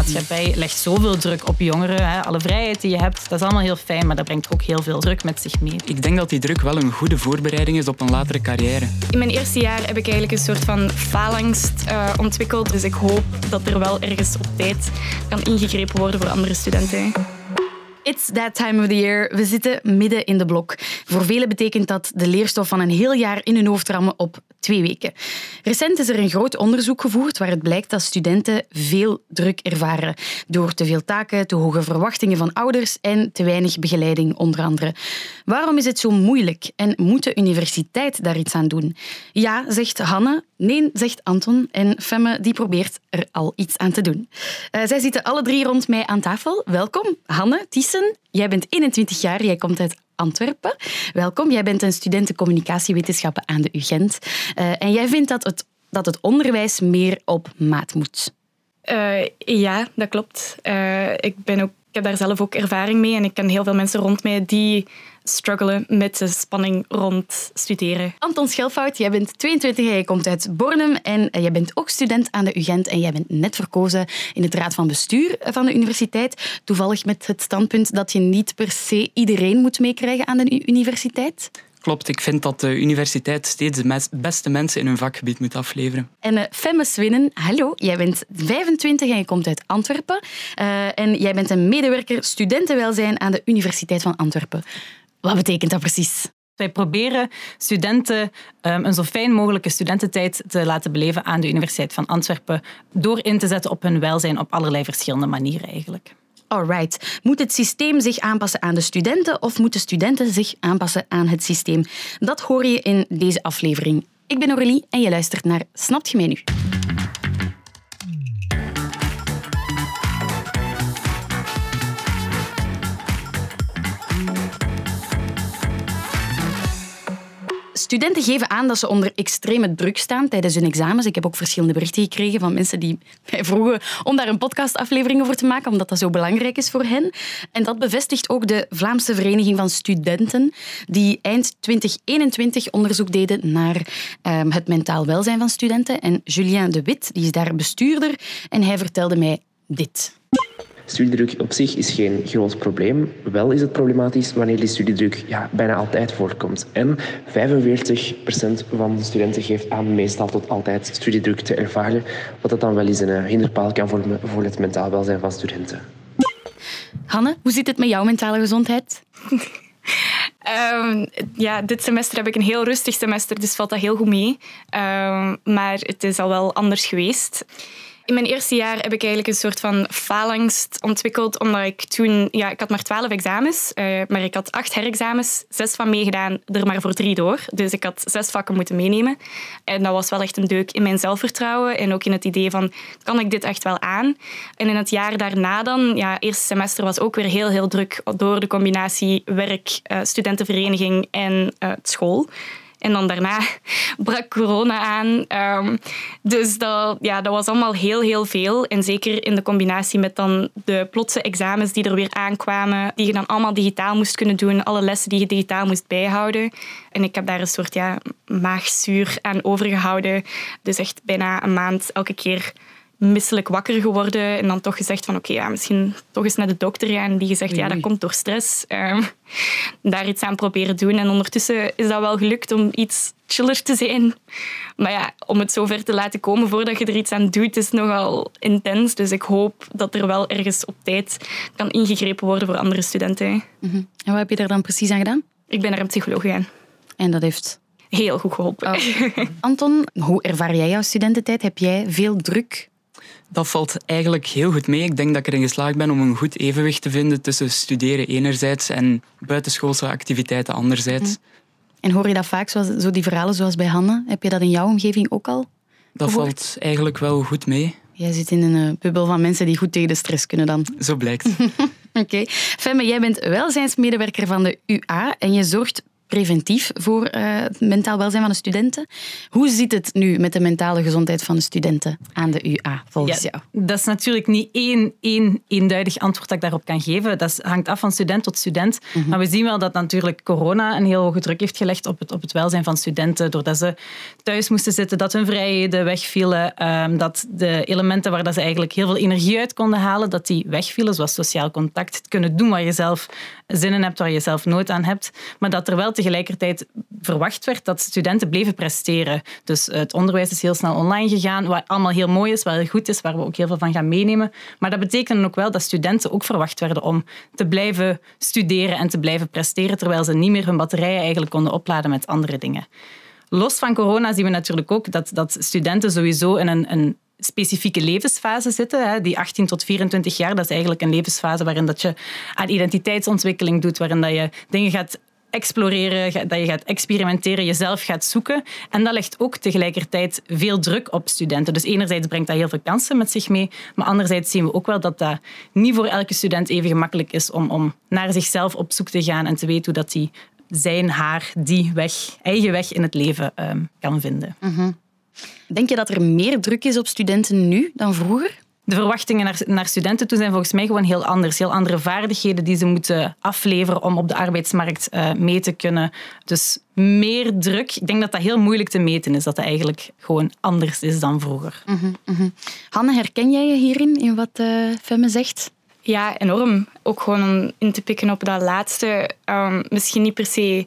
maatschappij legt zoveel druk op jongeren. Hè. Alle vrijheid die je hebt, dat is allemaal heel fijn, maar dat brengt ook heel veel druk met zich mee. Ik denk dat die druk wel een goede voorbereiding is op een latere carrière. In mijn eerste jaar heb ik eigenlijk een soort van faalangst uh, ontwikkeld. Dus ik hoop dat er wel ergens op tijd kan ingegrepen worden voor andere studenten. It's that time of the year. We zitten midden in de blok. Voor velen betekent dat de leerstof van een heel jaar in hun hoofd rammen op twee weken. Recent is er een groot onderzoek gevoerd waaruit blijkt dat studenten veel druk ervaren. Door te veel taken, te hoge verwachtingen van ouders en te weinig begeleiding, onder andere. Waarom is het zo moeilijk en moet de universiteit daar iets aan doen? Ja, zegt Hanne. Nee, zegt Anton. En Femme die probeert er al iets aan te doen. Uh, zij zitten alle drie rond mij aan tafel. Welkom, Hanne, Jij bent 21 jaar, jij komt uit Antwerpen. Welkom, jij bent een student communicatiewetenschappen aan de UGent. Uh, en jij vindt dat het, dat het onderwijs meer op maat moet. Uh, ja, dat klopt. Uh, ik, ben ook, ik heb daar zelf ook ervaring mee en ik ken heel veel mensen rond mij die struggelen met de spanning rond studeren. Anton Schelfout, jij bent 22 jaar, je komt uit Bornem en jij bent ook student aan de UGent en jij bent net verkozen in het raad van bestuur van de universiteit. Toevallig met het standpunt dat je niet per se iedereen moet meekrijgen aan de universiteit. Klopt, ik vind dat de universiteit steeds de beste mensen in hun vakgebied moet afleveren. En uh, Femme Swinnen, hallo, jij bent 25 en je komt uit Antwerpen. Uh, en jij bent een medewerker studentenwelzijn aan de Universiteit van Antwerpen. Wat betekent dat precies? Wij proberen studenten um, een zo fijn mogelijke studententijd te laten beleven aan de Universiteit van Antwerpen door in te zetten op hun welzijn op allerlei verschillende manieren eigenlijk. Alright. Moet het systeem zich aanpassen aan de studenten of moeten studenten zich aanpassen aan het systeem? Dat hoor je in deze aflevering. Ik ben Aurélie en je luistert naar Snapt je mij nu? Studenten geven aan dat ze onder extreme druk staan tijdens hun examens. Ik heb ook verschillende berichten gekregen van mensen die mij vroegen om daar een podcastaflevering over te maken, omdat dat zo belangrijk is voor hen. En dat bevestigt ook de Vlaamse Vereniging van Studenten, die eind 2021 onderzoek deden naar um, het mentaal welzijn van studenten. En Julien de Wit, die is daar bestuurder, en hij vertelde mij dit. Studiedruk op zich is geen groot probleem. Wel is het problematisch wanneer die studiedruk ja, bijna altijd voorkomt. En 45% van de studenten geeft aan meestal tot altijd studiedruk te ervaren, wat dat dan wel eens een eh, hinderpaal kan vormen voor het mentaal welzijn van studenten. Hanne, hoe zit het met jouw mentale gezondheid? Um, ja, dit semester heb ik een heel rustig semester, dus valt dat heel goed mee. Um, maar het is al wel anders geweest. In mijn eerste jaar heb ik eigenlijk een soort van faalangst ontwikkeld, omdat ik toen... Ja, ik had maar twaalf examens, uh, maar ik had acht herexamens, zes van meegedaan, er maar voor drie door. Dus ik had zes vakken moeten meenemen. En dat was wel echt een deuk in mijn zelfvertrouwen en ook in het idee van, kan ik dit echt wel aan? En in het jaar daarna dan, ja, eerste semester was ook weer heel, heel druk door de combinatie werk, uh, studentenvereniging en uh, school. En dan daarna brak corona aan. Um, dus dat, ja, dat was allemaal heel, heel veel. En zeker in de combinatie met dan de plotse examens die er weer aankwamen, die je dan allemaal digitaal moest kunnen doen, alle lessen die je digitaal moest bijhouden. En ik heb daar een soort ja, maagzuur aan overgehouden. Dus echt bijna een maand elke keer misselijk wakker geworden en dan toch gezegd van oké, ja, misschien toch eens naar de dokter gaan. En die gezegd, ja, dat komt door stress. Um, daar iets aan proberen doen. En ondertussen is dat wel gelukt om iets chiller te zijn. Maar ja, om het zover te laten komen voordat je er iets aan doet, is nogal intens. Dus ik hoop dat er wel ergens op tijd kan ingegrepen worden voor andere studenten. Mm -hmm. En wat heb je daar dan precies aan gedaan? Ik ben naar een psycholoog gegaan. En dat heeft heel goed geholpen. Oh. Anton, hoe ervaar jij jouw studententijd? Heb jij veel druk dat valt eigenlijk heel goed mee. Ik denk dat ik erin geslaagd ben om een goed evenwicht te vinden tussen studeren enerzijds en buitenschoolse activiteiten anderzijds. Mhm. En hoor je dat vaak, zoals, zo die verhalen zoals bij Hanne? Heb je dat in jouw omgeving ook al? Dat valt eigenlijk wel goed mee. Jij zit in een eh, bubbel van mensen die goed tegen de stress kunnen dan. Zo blijkt. Oké. Okay. Femme, jij bent welzijnsmedewerker van de UA en je zorgt preventief voor uh, het mentaal welzijn van de studenten. Hoe zit het nu met de mentale gezondheid van de studenten aan de UA, volgens jou? Dat is natuurlijk niet één, één eenduidig antwoord dat ik daarop kan geven. Dat hangt af van student tot student. Mhm. Maar we zien wel dat natuurlijk corona een heel hoge druk heeft gelegd op het, op het welzijn van studenten, doordat ze thuis moesten zitten, dat hun vrijheden wegvielen, ehm, dat de elementen waar dat ze eigenlijk heel veel energie uit konden halen, dat die wegvielen, zoals sociaal contact, het kunnen doen waar je zelf zin in hebt, waar je zelf nood aan hebt. Maar dat er wel tegelijkertijd verwacht werd dat studenten bleven presteren. Dus het onderwijs is heel snel online gegaan, wat allemaal heel mooi is, wat heel goed is, waar we ook heel veel van gaan meenemen. Maar dat betekende ook wel dat studenten ook verwacht werden om te blijven studeren en te blijven presteren, terwijl ze niet meer hun batterijen eigenlijk konden opladen met andere dingen. Los van corona zien we natuurlijk ook dat, dat studenten sowieso in een, een specifieke levensfase zitten. Die 18 tot 24 jaar, dat is eigenlijk een levensfase waarin dat je aan identiteitsontwikkeling doet, waarin dat je dingen gaat exploreren, dat je gaat experimenteren, jezelf gaat zoeken. En dat legt ook tegelijkertijd veel druk op studenten. Dus enerzijds brengt dat heel veel kansen met zich mee, maar anderzijds zien we ook wel dat dat niet voor elke student even gemakkelijk is om, om naar zichzelf op zoek te gaan en te weten hoe dat hij zijn, haar, die weg, eigen weg in het leven um, kan vinden. Mhm. Denk je dat er meer druk is op studenten nu dan vroeger? De verwachtingen naar, naar studenten toe zijn volgens mij gewoon heel anders. Heel andere vaardigheden die ze moeten afleveren om op de arbeidsmarkt uh, mee te kunnen. Dus meer druk. Ik denk dat dat heel moeilijk te meten is. Dat dat eigenlijk gewoon anders is dan vroeger. Mm -hmm, Hanne, herken jij je hierin, in wat uh, Femme zegt? Ja, enorm. Ook gewoon om in te pikken op dat laatste. Um, misschien niet per se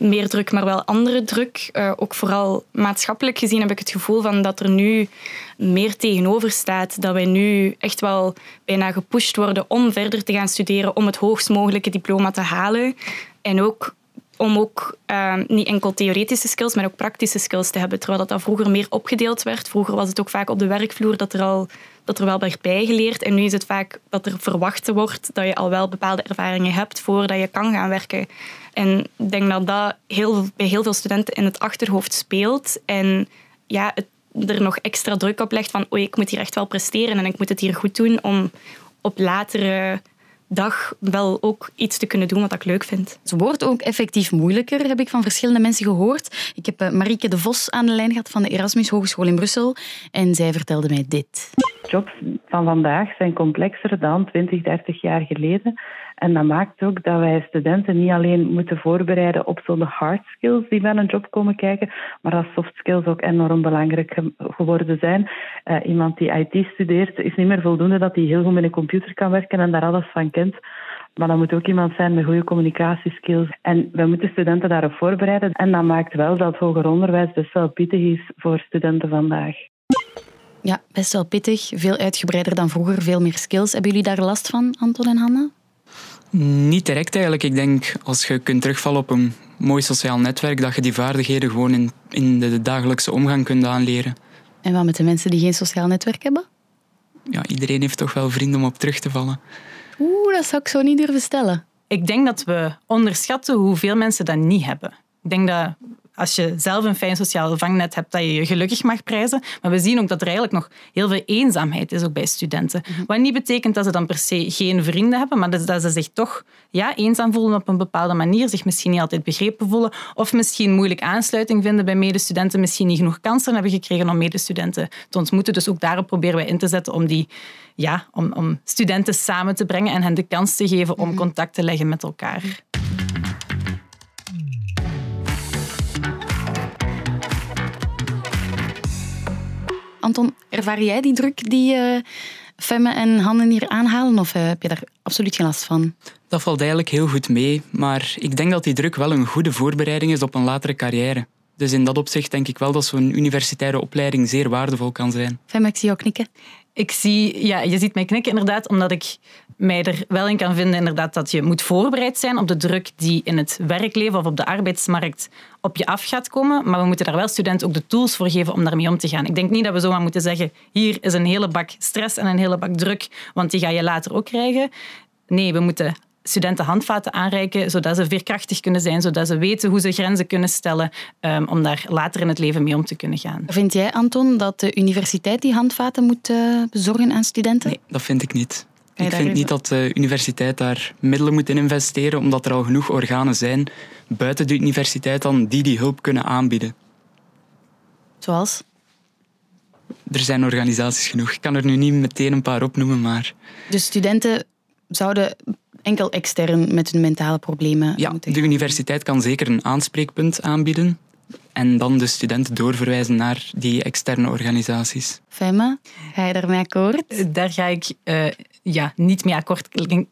meer druk, maar wel andere druk. Uh, ook vooral maatschappelijk gezien heb ik het gevoel van dat er nu meer tegenover staat. Dat wij nu echt wel bijna gepusht worden om verder te gaan studeren, om het hoogst mogelijke diploma te halen. En ook om ook uh, niet enkel theoretische skills, maar ook praktische skills te hebben. Terwijl dat, dat vroeger meer opgedeeld werd. Vroeger was het ook vaak op de werkvloer dat er, al, dat er wel werd bijgeleerd. En nu is het vaak dat er verwacht wordt dat je al wel bepaalde ervaringen hebt voordat je kan gaan werken. En ik denk dat dat heel, bij heel veel studenten in het achterhoofd speelt. En ja, het, er nog extra druk op legt van oei, ik moet hier echt wel presteren en ik moet het hier goed doen om op latere dag wel ook iets te kunnen doen wat ik leuk vind. Het wordt ook effectief moeilijker, heb ik van verschillende mensen gehoord. Ik heb eh, Marieke de Vos aan de lijn gehad van de Erasmus Hogeschool in Brussel en zij vertelde mij dit. Jobs van vandaag zijn complexer dan 20, 30 jaar geleden. En dat maakt ook dat wij studenten niet alleen moeten voorbereiden op zo'n hard skills die bij een job komen kijken, maar dat soft skills ook enorm belangrijk geworden zijn. Uh, iemand die IT studeert, is niet meer voldoende dat hij heel goed met een computer kan werken en daar alles van kent. Maar dat moet ook iemand zijn met goede communicatieskills. En we moeten studenten daarop voorbereiden. En dat maakt wel dat hoger onderwijs best wel pittig is voor studenten vandaag. Ja, best wel pittig. Veel uitgebreider dan vroeger, veel meer skills. Hebben jullie daar last van, Anton en Hanna? Niet direct eigenlijk. Ik denk als je kunt terugvallen op een mooi sociaal netwerk, dat je die vaardigheden gewoon in, in de dagelijkse omgang kunt aanleren. En wat met de mensen die geen sociaal netwerk hebben? Ja, iedereen heeft toch wel vrienden om op terug te vallen. Oeh, dat zou ik zo niet durven stellen. Ik denk dat we onderschatten hoeveel mensen dat niet hebben. Ik denk dat als je zelf een fijn sociaal vangnet hebt, dat je je gelukkig mag prijzen. Maar we zien ook dat er eigenlijk nog heel veel eenzaamheid is, ook bij studenten. Mhm. Wat niet betekent dat ze dan per se geen vrienden hebben, maar dat ze zich toch ja, eenzaam voelen op een bepaalde manier, zich misschien niet altijd begrepen voelen, of misschien moeilijk aansluiting vinden bij medestudenten, misschien niet genoeg kansen hebben gekregen om medestudenten te ontmoeten. Dus ook daarop proberen wij in te zetten om, die, ja, om, om studenten samen te brengen en hen de kans te geven om mhm. contact te leggen met elkaar. Anton, ervaar jij die druk die uh, Femme en Hannen hier aanhalen of uh, heb je daar absoluut geen last van? Dat valt eigenlijk heel goed mee, maar ik denk dat die druk wel een goede voorbereiding is op een latere carrière. Dus in dat opzicht denk ik wel dat zo'n universitaire opleiding zeer waardevol kan zijn. Femme, ik zie jou knikken. Ik zie, ja, je ziet mij knikken inderdaad, omdat ik mij er wel in kan vinden inderdaad, dat je moet voorbereid zijn op de druk die in het werkleven of op de arbeidsmarkt op je af gaat komen. Maar we moeten daar wel studenten ook de tools voor geven om daarmee om te gaan. Ik denk niet dat we zomaar moeten zeggen, hier is een hele bak stress en een hele bak druk, want die ga je later ook krijgen. Nee, we moeten studenten handvaten aanreiken, zodat ze veerkrachtig kunnen zijn, zodat ze weten hoe ze grenzen kunnen stellen, um, om daar later in het leven mee om te kunnen gaan. Vind jij, Anton, dat de universiteit die handvaten moet uh, bezorgen aan studenten? Nee, dat vind ik niet. Ik vind niet dat de universiteit daar middelen moet in investeren, omdat er al genoeg organen zijn buiten de universiteit dan die die hulp kunnen aanbieden. Zoals? Er zijn organisaties genoeg. Ik kan er nu niet meteen een paar opnoemen, maar... De studenten zouden enkel extern met hun mentale problemen ja, moeten de universiteit kan zeker een aanspreekpunt aanbieden en dan de studenten doorverwijzen naar die externe organisaties. Femma, ga je daarmee akkoord? Daar ga ik uh, ja, niet mee akkoord.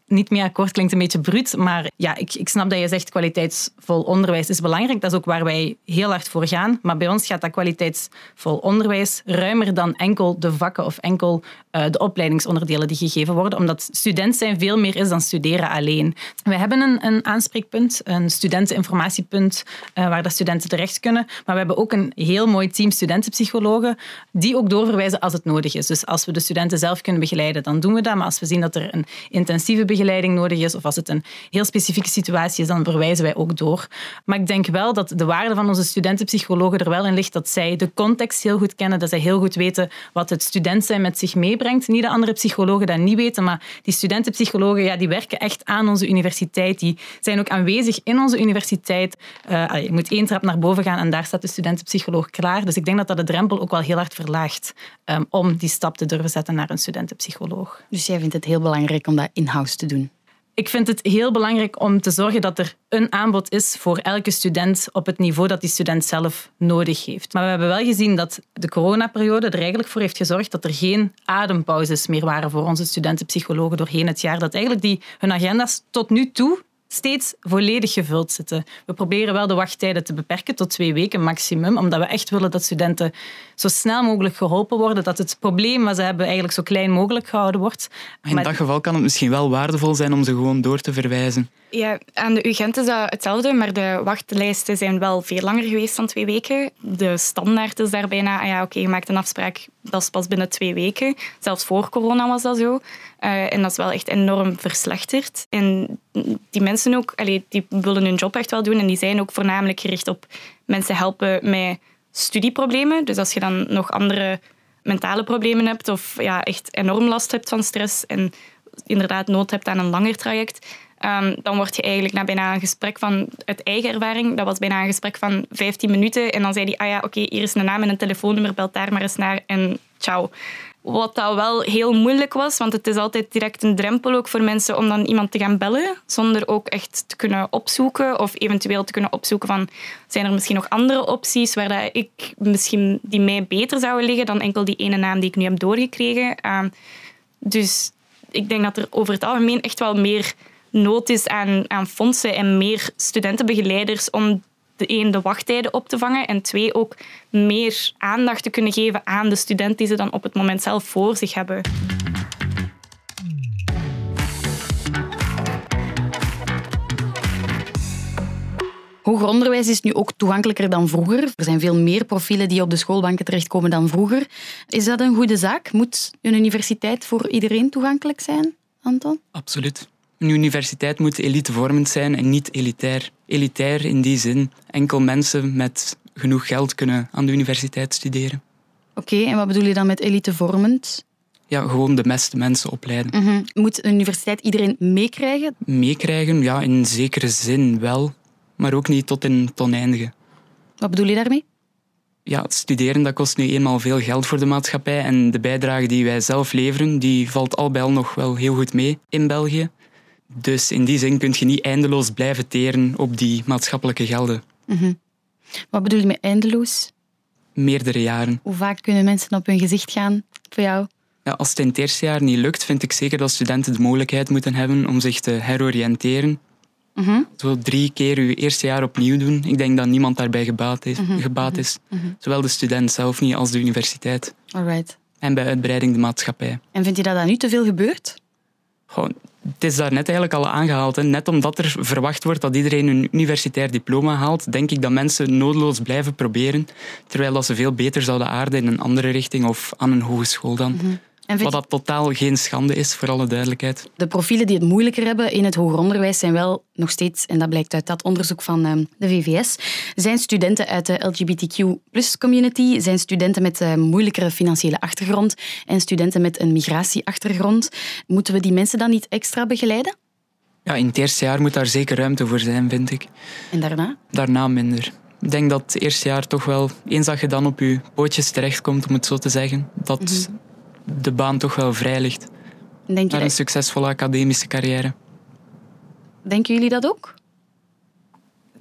Niet mee akkoord klinkt een beetje bruut, maar ja, ik, ik snap dat je zegt kwaliteitsvol onderwijs is belangrijk. Dat is ook waar wij heel hard voor gaan. Maar bij ons gaat dat kwaliteitsvol onderwijs ruimer dan enkel de vakken of enkel uh, de opleidingsonderdelen die gegeven worden, omdat student zijn veel meer is dan studeren alleen. We hebben een, een aanspreekpunt, een studenteninformatiepunt, uh, waar de studenten terecht kunnen. Maar we hebben ook een heel mooi team studentenpsychologen die ook doorverwijzen als het nodig is. Dus als we de studenten zelf kunnen begeleiden, dan doen we dat. Maar als zien dat er een intensieve begeleiding nodig is of als het een heel specifieke situatie is, dan verwijzen wij ook door. Maar ik denk wel dat de waarde van onze studentenpsychologen er wel in ligt dat zij de context heel goed kennen, dat zij heel goed weten wat het student zijn met zich meebrengt. Niet de andere psychologen dat niet weten, maar die studentenpsychologen ja, die werken echt aan onze universiteit. Die zijn ook aanwezig in onze universiteit. Uh, je moet één trap naar boven gaan en daar staat de studentenpsycholoog klaar. Dus ik denk dat dat de drempel ook wel heel hard verlaagt um, om die stap te durven zetten naar een studentenpsycholoog. Dus jij vindt het heel belangrijk om dat in-house te doen? Ik vind het heel belangrijk om te zorgen dat er een aanbod is voor elke student op het niveau dat die student zelf nodig heeft. Maar we hebben wel gezien dat de coronaperiode er eigenlijk voor heeft gezorgd dat er geen adempauzes meer waren voor onze studentenpsychologen doorheen het jaar. Dat eigenlijk die, hun agenda's tot nu toe steeds volledig gevuld zitten. We proberen wel de wachttijden te beperken tot twee weken maximum, omdat we echt willen dat studenten zo snel mogelijk geholpen worden, dat het probleem wat ze hebben eigenlijk zo klein mogelijk gehouden wordt. In dat geval kan het misschien wel waardevol zijn om ze gewoon door te verwijzen. Ja, aan de UGent is dat hetzelfde, maar de wachtlijsten zijn wel veel langer geweest dan twee weken. De standaard is daar bijna, ah ja, oké, je maakt een afspraak, dat is pas binnen twee weken. Zelfs voor corona was dat zo. Uh, en dat is wel echt enorm verslechterd. En die mensen ook, allee, die willen hun job echt wel doen en die zijn ook voornamelijk gericht op mensen helpen met studieproblemen. Dus als je dan nog andere mentale problemen hebt of ja, echt enorm last hebt van stress en inderdaad nood hebt aan een langer traject, um, dan word je eigenlijk na bijna een gesprek van, uit eigen ervaring, dat was bijna een gesprek van 15 minuten en dan zei hij, ah ja, oké, hier is een naam en een telefoonnummer, bel daar maar eens naar en ciao. Wat dat wel heel moeilijk was, want het is altijd direct een drempel ook voor mensen om dan iemand te gaan bellen, zonder ook echt te kunnen opzoeken of eventueel te kunnen opzoeken van zijn er misschien nog andere opties waar dat ik misschien die mij beter zouden liggen dan enkel die ene naam die ik nu heb doorgekregen. Uh, dus ik denk dat er over het algemeen echt wel meer nood is aan, aan fondsen en meer studentenbegeleiders om de één, de wachttijden op te vangen en twee, ook meer aandacht te kunnen geven aan de student die ze dan op het moment zelf voor zich hebben. Hoger onderwijs is nu ook toegankelijker dan vroeger. Er zijn veel meer profielen die op de schoolbanken terechtkomen dan vroeger. Is dat een goede zaak? Moet een universiteit voor iedereen toegankelijk zijn, Anton? Absoluut. Een universiteit moet elitevormend zijn en niet elitair. Elitair in die zin, enkel mensen met genoeg geld kunnen aan de universiteit studeren. Oké, en wat bedoel je dan met elitevormend? Ja, gewoon de beste mensen opleiden. Mm Moet een universiteit iedereen meekrijgen? Meekrijgen, ja, in zekere zin wel, maar ook niet tot in het oneindige. Wat bedoel je daarmee? Ja, studeren dat kost nu eenmaal veel geld voor de maatschappij en de bijdrage die wij zelf leveren, die valt al bij al nog wel heel goed mee in België. Dus in die zin kun je niet eindeloos blijven teren op die maatschappelijke gelden. Mhm. Wat bedoel je met eindeloos? Meerdere jaren. Hoe vaak kunnen mensen op hun gezicht gaan voor jou? Ja, als het in het eerste jaar niet lukt, vind ik zeker dat studenten de mogelijkheid moeten hebben om zich te heroriënteren. Mhm. Zo drie keer je eerste jaar opnieuw doen. Ik denk dat niemand daarbij gebaat is. Mhm. Gebaat is. Zowel de student zelf niet als de universiteit. Alright. En bij uitbreiding de maatschappij. En vind je dat dat nu te veel gebeurt? Gewoon, het is daar net eigenlijk al aangehaald. Hè. Net omdat er verwacht wordt dat iedereen een universitair diploma haalt, denk ik dat mensen noodloos blijven proberen, terwijl dat ze veel beter zouden aarden in een andere richting of aan een hogeschool dan. Vind Wat dat totaal geen schande is, voor alle duidelijkheid. De profielen die het moeilijker hebben in het hoger onderwijs zijn wel nog steeds, en dat blijkt uit dat onderzoek van ehm, de VVS, zijn studenten uit de LGBTQ-community, zijn studenten met een moeilijkere financiële achtergrond en studenten met een migratieachtergrond. Moeten we die mensen dan niet extra begeleiden? Ja, in het eerste jaar moet daar zeker ruimte voor zijn, vind ik. En daarna? Daarna minder. Ik denk dat het eerste jaar toch wel, eens dat je dan op je pootjes terechtkomt, om het zo te zeggen, dat de baan toch wel vrij ligt Denk naar je, een succesvolle academische carrière. denken jullie dat ook?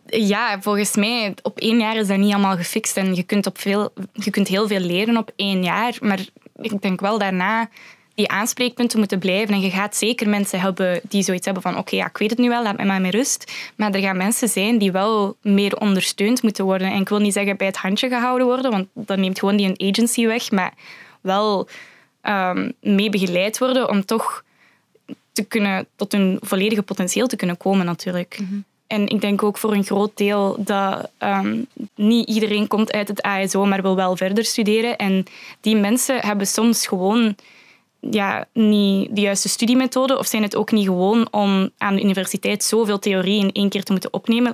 Ja, volgens mij, op één jaar is dat niet allemaal gefixt. En je kunt, op veel, je kunt heel veel leren op één jaar. Maar ik denk wel daarna die aanspreekpunten moeten blijven. En je gaat zeker mensen hebben die zoiets hebben van oké, ja, ik weet het nu wel, laat me maar met rust. Maar er gaan mensen zijn die wel meer ondersteund moeten worden. En ik wil niet zeggen bij het handje gehouden worden, want dat neemt gewoon die een agency weg. Maar wel ehm, mee begeleid worden om toch te kunnen, tot hun volledige potentieel te kunnen komen natuurlijk. En ik denk ook voor een groot deel dat ehm, niet iedereen komt uit het ASO, maar wil wel verder studeren. En die mensen hebben soms gewoon ja, niet de juiste studiemethode of zijn het ook niet gewoon om aan de universiteit zoveel theorie in één keer te moeten opnemen.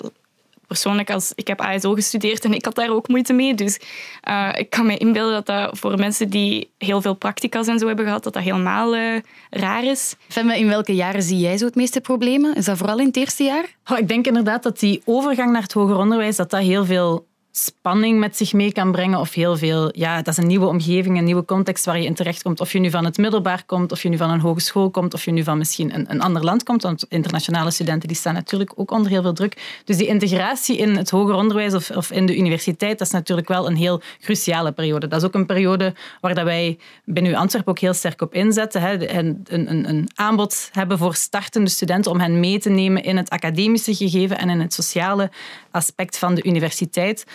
Persoonlijk, als, ik heb ASO gestudeerd en ik had daar ook moeite mee. Dus eh, ik kan me inbeelden dat dat voor mensen die heel veel practica's en zo hebben gehad, dat dat helemaal eh, raar is. Femme, in welke jaren zie jij zo het meeste problemen? Is dat vooral in het eerste jaar? Oh, ik denk inderdaad dat die overgang naar het hoger onderwijs dat dat heel veel spanning met zich mee kan brengen of heel veel... Ja, dat is een nieuwe omgeving, een nieuwe context waar je in terechtkomt. Of je nu van het middelbaar komt, of je nu van een hogeschool komt, of je nu van misschien een, een ander land komt. Want internationale studenten die staan natuurlijk ook onder heel veel druk. Dus die integratie in het hoger onderwijs of, of in de universiteit, dat is natuurlijk wel een heel cruciale periode. Dat is ook een periode waar dat wij binnen uw Antwerpen ook heel sterk op inzetten. Hè. En een, een, een aanbod hebben voor startende studenten om hen mee te nemen in het academische gegeven en in het sociale aspect van de universiteit.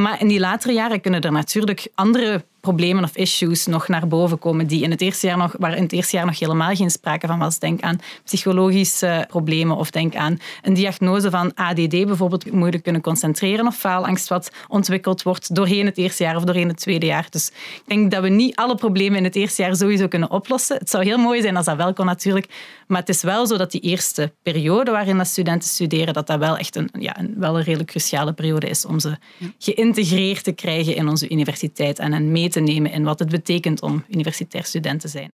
Maar in die latere jaren kunnen er natuurlijk andere problemen of issues nog naar boven komen die in het eerste jaar nog, waar in het eerste jaar nog helemaal geen sprake van was. Denk aan psychologische problemen of denk aan een diagnose van ADD, bijvoorbeeld moeilijk kunnen concentreren of faalangst wat ontwikkeld wordt doorheen het eerste jaar of doorheen het tweede jaar. Dus ik denk dat we niet alle problemen in het eerste jaar sowieso kunnen oplossen. Het zou heel mooi zijn als dat wel kon natuurlijk, maar het is wel zo dat die eerste periode waarin dat studenten studeren, dat dat wel echt een, ja, een, wel een redelijk cruciale periode is om ze geïntegreerd te krijgen in onze universiteit en hen mee te nemen in wat het betekent om universitair student te zijn.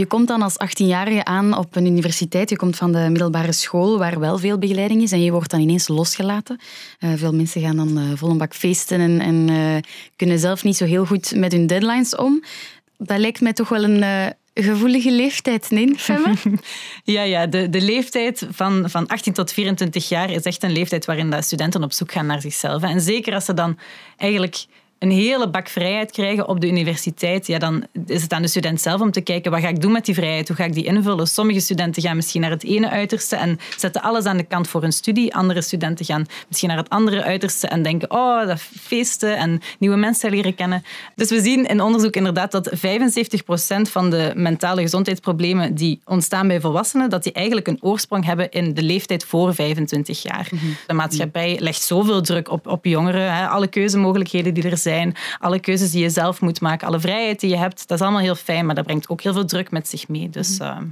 Je komt dan als 18-jarige aan op een universiteit. Je komt van de middelbare school, waar wel veel begeleiding is. En je wordt dan ineens losgelaten. Uh, veel mensen gaan dan uh, vol een bak feesten en, en uh, kunnen zelf niet zo heel goed met hun deadlines om. Dat lijkt mij toch wel een gevoelige leeftijd, nee, ja, ja de, de leeftijd van, van 18 tot 24 jaar is echt een leeftijd waarin de studenten op zoek gaan naar zichzelf. En zeker als ze dan eigenlijk een hele bak vrijheid krijgen op de universiteit, ja, dan is het aan de student zelf om te kijken wat ga ik doen met die vrijheid, hoe ga ik die invullen. Sommige studenten gaan misschien naar het ene uiterste en zetten alles aan de kant voor hun studie. Andere studenten gaan misschien naar het andere uiterste en denken, oh, dat feesten en nieuwe mensen leren kennen. Dus we zien in onderzoek inderdaad dat 75% van de mentale gezondheidsproblemen die ontstaan bij volwassenen, dat die eigenlijk een oorsprong hebben in de leeftijd voor 25 jaar. De maatschappij legt zoveel druk op, op jongeren, hè. alle keuzemogelijkheden die er zijn zijn, alle keuzes die je zelf moet maken, alle vrijheid die je hebt, dat is allemaal heel fijn, maar dat brengt ook heel veel druk met zich mee. Dus uh, ja.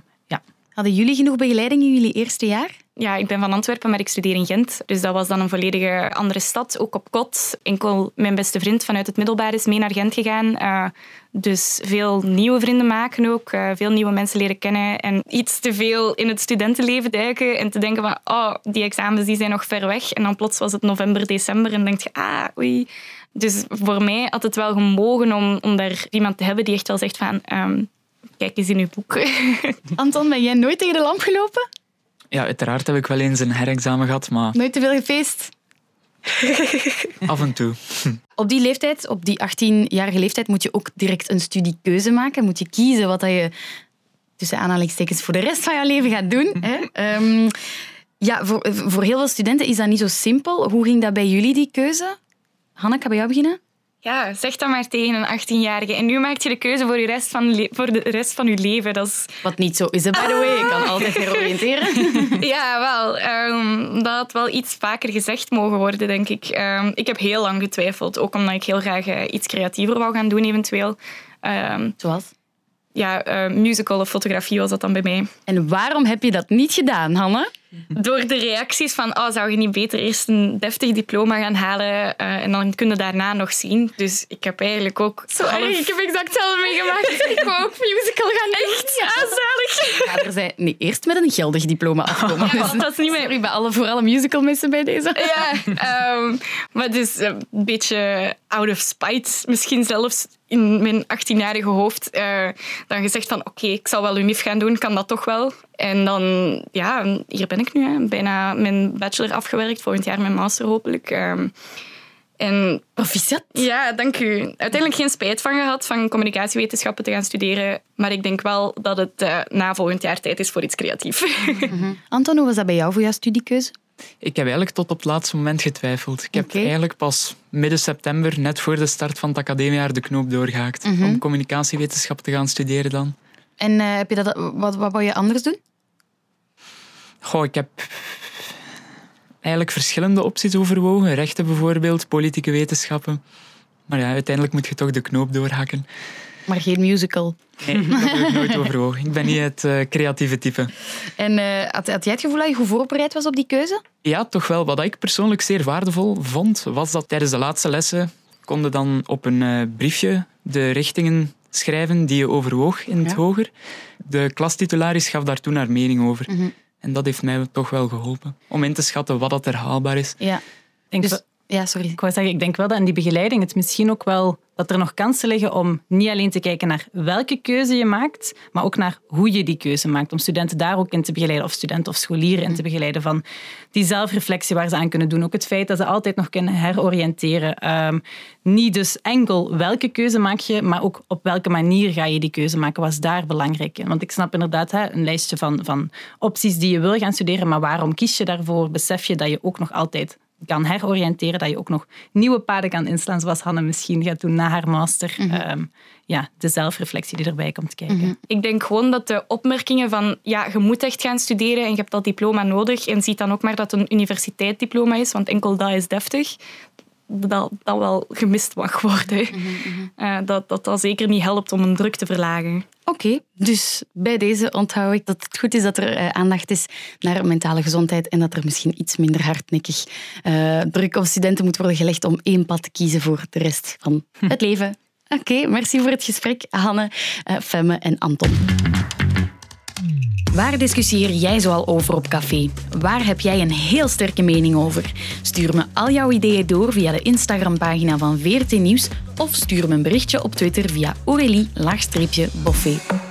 Hadden jullie genoeg begeleiding in jullie eerste jaar? Ja, ik ben van Antwerpen, maar ik studeer in Gent. Dus dat was dan een volledige andere stad, ook op kot. Enkel mijn beste vriend vanuit het middelbaar is mee naar Gent gegaan. Uh, dus veel nieuwe vrienden maken ook, uh, veel nieuwe mensen leren kennen en iets te veel in het studentenleven duiken en te denken van, oh, die examens die zijn nog ver weg. En dan plots was het november, december en denk je, ah, oei. Dus voor mij had het wel gemogen om, om daar iemand te hebben die echt wel zegt van... Um, kijk eens in uw boek. Anton, ben jij nooit tegen de lamp gelopen? Ja, uiteraard heb ik wel eens een herexamen gehad, maar... Nooit te veel gefeest? Af en toe. Op die leeftijd, op die 18-jarige leeftijd, moet je ook direct een studiekeuze maken. Moet je kiezen wat je tussen aanhalingstekens voor de rest van je leven gaat doen. Hè? Um, ja, voor, voor heel veel studenten is dat niet zo simpel. Hoe ging dat bij jullie, die keuze? Hanneke, bij jou beginnen? Ja, zeg dat maar tegen een 18-jarige. En nu maak je de keuze voor, je rest van voor de rest van je leven. Dat is... Wat niet zo is, by the way. Je kan altijd heroriënteren. ja, wel. Um, dat had wel iets vaker gezegd mogen worden, denk ik. Um, ik heb heel lang getwijfeld. Ook omdat ik heel graag uh, iets creatiever wou gaan doen, eventueel. Um, Zoals? Ja, uh, musical of fotografie was dat dan bij mij. En waarom heb je dat niet gedaan, Hanne? Door de reacties van, oh, zou je niet beter eerst een deftig diploma gaan halen uh, en dan kun je daarna nog zien. Dus ik heb eigenlijk ook... Zo half... ik heb exact hetzelfde meegemaakt. ik wou ook musical gaan Echt? Ja, zijn nee, eerst met een geldig diploma afkomen. Ja, dat is niet meer... Bij alle, voor alle musicalmessen bij deze. Ja, um, maar het is een beetje out of spite. Misschien zelfs in mijn 18-jarige hoofd uh, dan gezegd van oké, okay, ik zal wel UNIF gaan doen, kan dat toch wel. En dan, ja, hier ben ik nu. Hè. Bijna mijn bachelor afgewerkt, volgend jaar mijn master hopelijk. Um, en proficiat. Ja, dank u. Uiteindelijk geen spijt van gehad van communicatiewetenschappen te gaan studeren. Maar ik denk wel dat het uh, na volgend jaar tijd is voor iets creatiefs. Mm Anton, hoe was dat bij jou voor jouw studiekeuze? Ik heb eigenlijk tot op het laatste moment getwijfeld. Ik heb eigenlijk pas midden september, net voor de start van het academiejaar, de knoop doorgehaakt. Mhm. Om communicatiewetenschap te gaan studeren dan. En uh, heb je dat, wat, wat wou je anders doen? Goh, ik heb eigenlijk verschillende opties overwogen. Rechten bijvoorbeeld, politieke wetenschappen. Maar ja, uiteindelijk moet je toch de knoop doorhakken. Maar geen musical. Nee, dat heb ik nooit overwogen. Ik ben niet het uh, creatieve type. En uh, had, had, jij het gevoel dat je goed voorbereid was op die keuze? Ja, toch wel. Wat ik persoonlijk zeer waardevol vond, was dat tijdens de laatste lessen konden dan op een uh, briefje de richtingen schrijven die je overwoog in het hoger. De klastitularis gaf daar toen haar mening over. Mhm. En dat heeft mij toch wel geholpen om in te schatten wat dat er haalbaar is. Ja. Denk dus, ja, sorry. Ik wou zeggen, ik denk wel dat in die begeleiding het misschien ook wel dat er nog kansen liggen om niet alleen te kijken naar welke keuze je maakt, maar ook naar hoe je die keuze maakt. Om studenten daar ook in te begeleiden, of studenten of scholieren in te begeleiden van die zelfreflectie waar ze aan kunnen doen. Ook het feit dat ze altijd nog kunnen heroriënteren. Um, niet dus enkel welke keuze maak je, maar ook op welke manier ga je die keuze maken, was daar belangrijk in. Want ik snap inderdaad hè, een lijstje van, van opties die je wil gaan studeren, maar waarom kies je daarvoor? Besef je dat je ook nog altijd kan heroriënteren, dat je ook nog nieuwe paden kan inslaan, zoals Hanne misschien gaat doen na haar master. Mhm. Ehm, ja, de zelfreflectie die erbij komt kijken. Mhm. Ik denk gewoon dat de opmerkingen van ja, je moet echt gaan studeren en je hebt dat diploma nodig en ziet dan ook maar dat het een universiteitsdiploma is, want enkel dat is deftig, dat dat wel gemist mag worden. uh, dat, dat dat zeker niet helpt om een druk te verlagen. Oké, dus bij deze onthoud ik dat het goed is dat er uh, aandacht is naar mentale gezondheid en dat er misschien iets minder hardnekkig uh, druk op studenten moet worden gelegd om één pad te kiezen voor de rest van het leven. Oké, merci voor het gesprek, Hanne, Femme en Anton. Waar discussieer jij zoal over op café? Waar heb jij een heel sterke mening over? Stuur me al jouw ideeën door via de Instagram-pagina van VRT Nieuws of stuur me een berichtje op Twitter via Aurélie-Boffet.